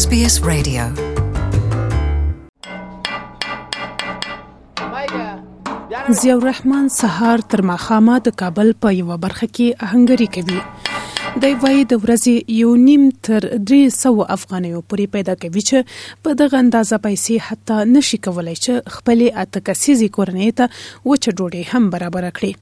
SBS Radio. ضیاء الرحمن سهار تر ماخامه د کابل په یو برخه کې اهنګری کوي د وای د ورځې یو نیم تر 300 افغانیو پورې پیدا کوي چې په دغه اندازه پیسې حتی نشي کولای چې خپل اته کسيزي کورنۍ ته وچه ډوډۍ هم برابر کړي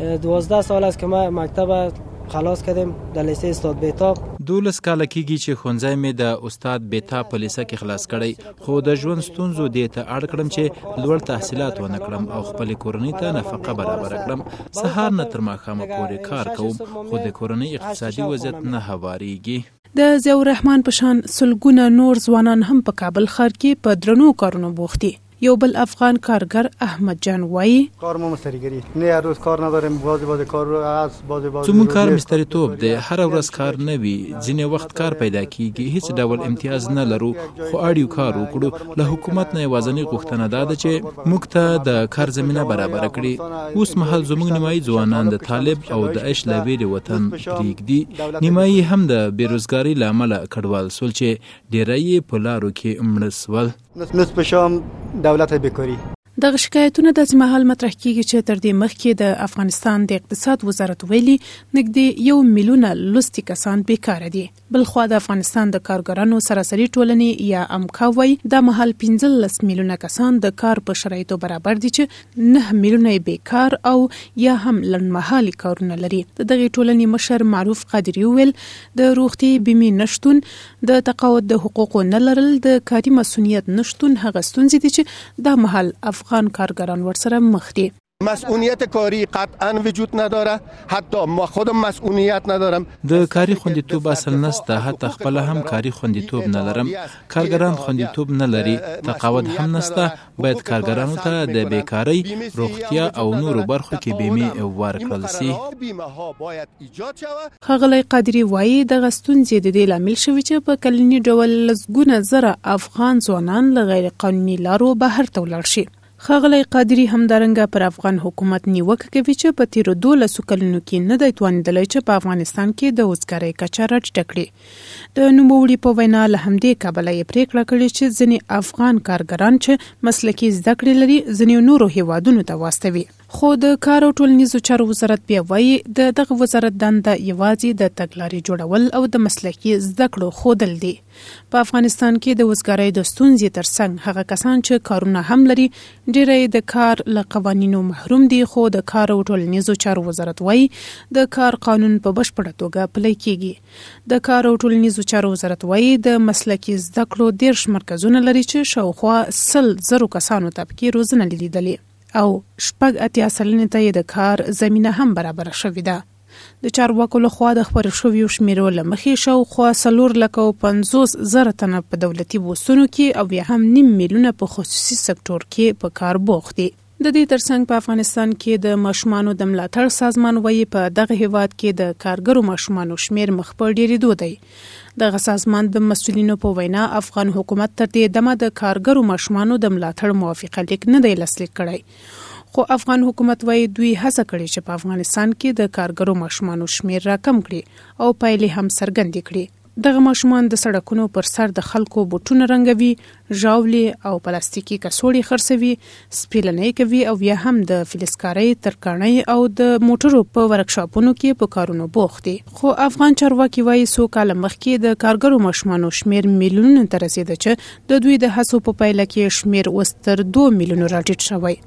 دوازده سال است که ما مکتب خلاص کردیم در لیسه استاد بیتاب دولس کاله کیږي چې ښونځی مې د استاد بیتاب په لیسه کې خلاص کړی خو د ژوند ستونزو دې ته اړ کړم چې لوړ تحصیلات ونه کړم او خپل کورنۍ ته نفقه برابر کړم سهار نه تر ماښامه پورې کار کوم خو د کورنۍ اقتصادي وضعیت نه هواریږي د ضیاء الرحمن په شان سلګونه نور ځوانان هم په کابل ښار کې په درنو کارونو بوخت دي. یو بل افغان کارګر احمد جان وايي. کار مو مستریګري ني هر روز کار نداریم بازې بازې کار هست بازې بازې زموږ کار مستریتوب دی هره ورځ کار نه وي ځینې وخت کار پیدا کیږي هیڅ ډول امتیاز نه لرو خو اړ یو کار وکړو له حکومت نه یوازنۍ غوښتنه دا ده چې موږ ته د کار زمینه برابره کړي اوس مهال زموږ نیمایي ځوانان د طالب او داعش له ویرې وطن پریږدي نیمایي هم د بې روزګارۍ له امله کډوال سول چې ډیری یې په لارو کې مړه سول. نس په شام دولت بیکاری دغه شکایتونه داسې مهال مطرح کیږي چې تر دې مخکې د افغانستان د اقتصاد وزارت ویلي نږدې یو میلیونه لوستي کسان بیکاره دي بلخوا د افغانستان د کارګرانو سراسري ټولنې یا امکا وایي دا مهال پنځلس میلیونه کسان د کار په شرایطو برابر دي چې نه میلیونه یې بیکار او یا هم لنډمهالي کارونه لري د دغې ټولنې مشر معروف قادري وویل د روغتیايي بیمې نشتون د تقاعد د حقوقو نه لرل، د کاري مصونیت نه شتون هغه ستونزې دي چې دا مهال افغان کارګران ورسره مخ دي. مصونیت کاري قطعا وجود نداره، حتی ما خودم مصونیت ندارم. د کاري خوندیتوب اصل نشته، حتی خپله هم کاري خوندیتوب نه لرم. کارګران خوندیتوب نه لري، تقاعد هم نشته، باید کارګرانو ته د بیکارۍ، روغتیا او نورو برخو کې بیمې ورکړل شي. ښاغلی قادري وايي، دغه ستونزې د دې لامل شوې چې په کلني ډول لسګونه زره افغان ځوانان له غیرقانوني لارو بهر ته ولاړ شي. ښاغلی قادري همدارنګه پر افغان حکومت نیوکه کوي چې په تېرو دولسو کلونو کې نه دی توانېدلی چې په افغانستان کې د اوزګارۍ کچه راټیټه کړي. د نوموړي په وینا له همدې کبله یې پریکړه کړې چې ځینې افغان کارګران چې مسلکي زده کړې لري ځینې نورو هیوادونو ته واستوي خو د کار او ټولنیزو چارو وزارت بیا وایي د دغه وزارت دنده یوازې د تګلارې جوړول او د مسلکي زده کړو ښودل دي په افغانستان کې د وزګارۍ د ستونزې ترڅنګ هغه کسان چې کارونه هم لري ډیری د کار له قوانینو محروم دي خو د کار او ټولنیزو چارو وزارت وایي د کار قانون په بشپړه توګه پلی کیږي د کار او ټولنیزو چارو وزارت وايي، د مسلکي زده کړو دېرش مرکزونه لري چې شاوخوا سل زرو کسانو ته پکې روزنه لیدلې او شپږ اتیا سلنې ته یې د کار زمینه هم برابره شوې ده. د چارواکو له خوا د خپرو شویو شمېرو له مخې، شاوخوا څلور لکه او پنځوس زره تنه په دولتي بوستونو کې او بیا هم نیم میلیونه په خصوصي سکټور کې په کار بوخت دي. د دې ترڅنګ په افغانستان کې د ماشومانو د ملاتړ سازمان وایي په دغه هېواد کې د کارګرو ماشومانو شمېر مخ په ډېرېدو دی. دغه سازمان د مسؤلینو په وینا افغان حکومت تر دې دمه د کارګرو ماشومانو د ملاتړ موافقه لیک نه دی لاسلیک کړی خو افغان حکومت وایي دوی هڅه کړې چې په افغانستان کې د کارګرو ماشومانو شمېر راکم کړي او پایلې هم څرګندې کړي. دغه ماشومان د سړکونو پر سر د خلکو بوټونه رنګوي، ژاولې او پلاستیکي کڅوړې خرڅوي، سپېلنۍ کوي او یا هم د فلزکارۍ، ترکاڼۍ او د موټرو په ورکشاپونو کې په کارونو بوخت دي. خو افغان چارواکي وايي، څو کاله مخکې د کارګرو ماشومانو شمېر میلیونونو ته رسېده چې د دوی د هڅو په پایله کې شمېر اوس تر دوو میلیونو راټیټ شوی.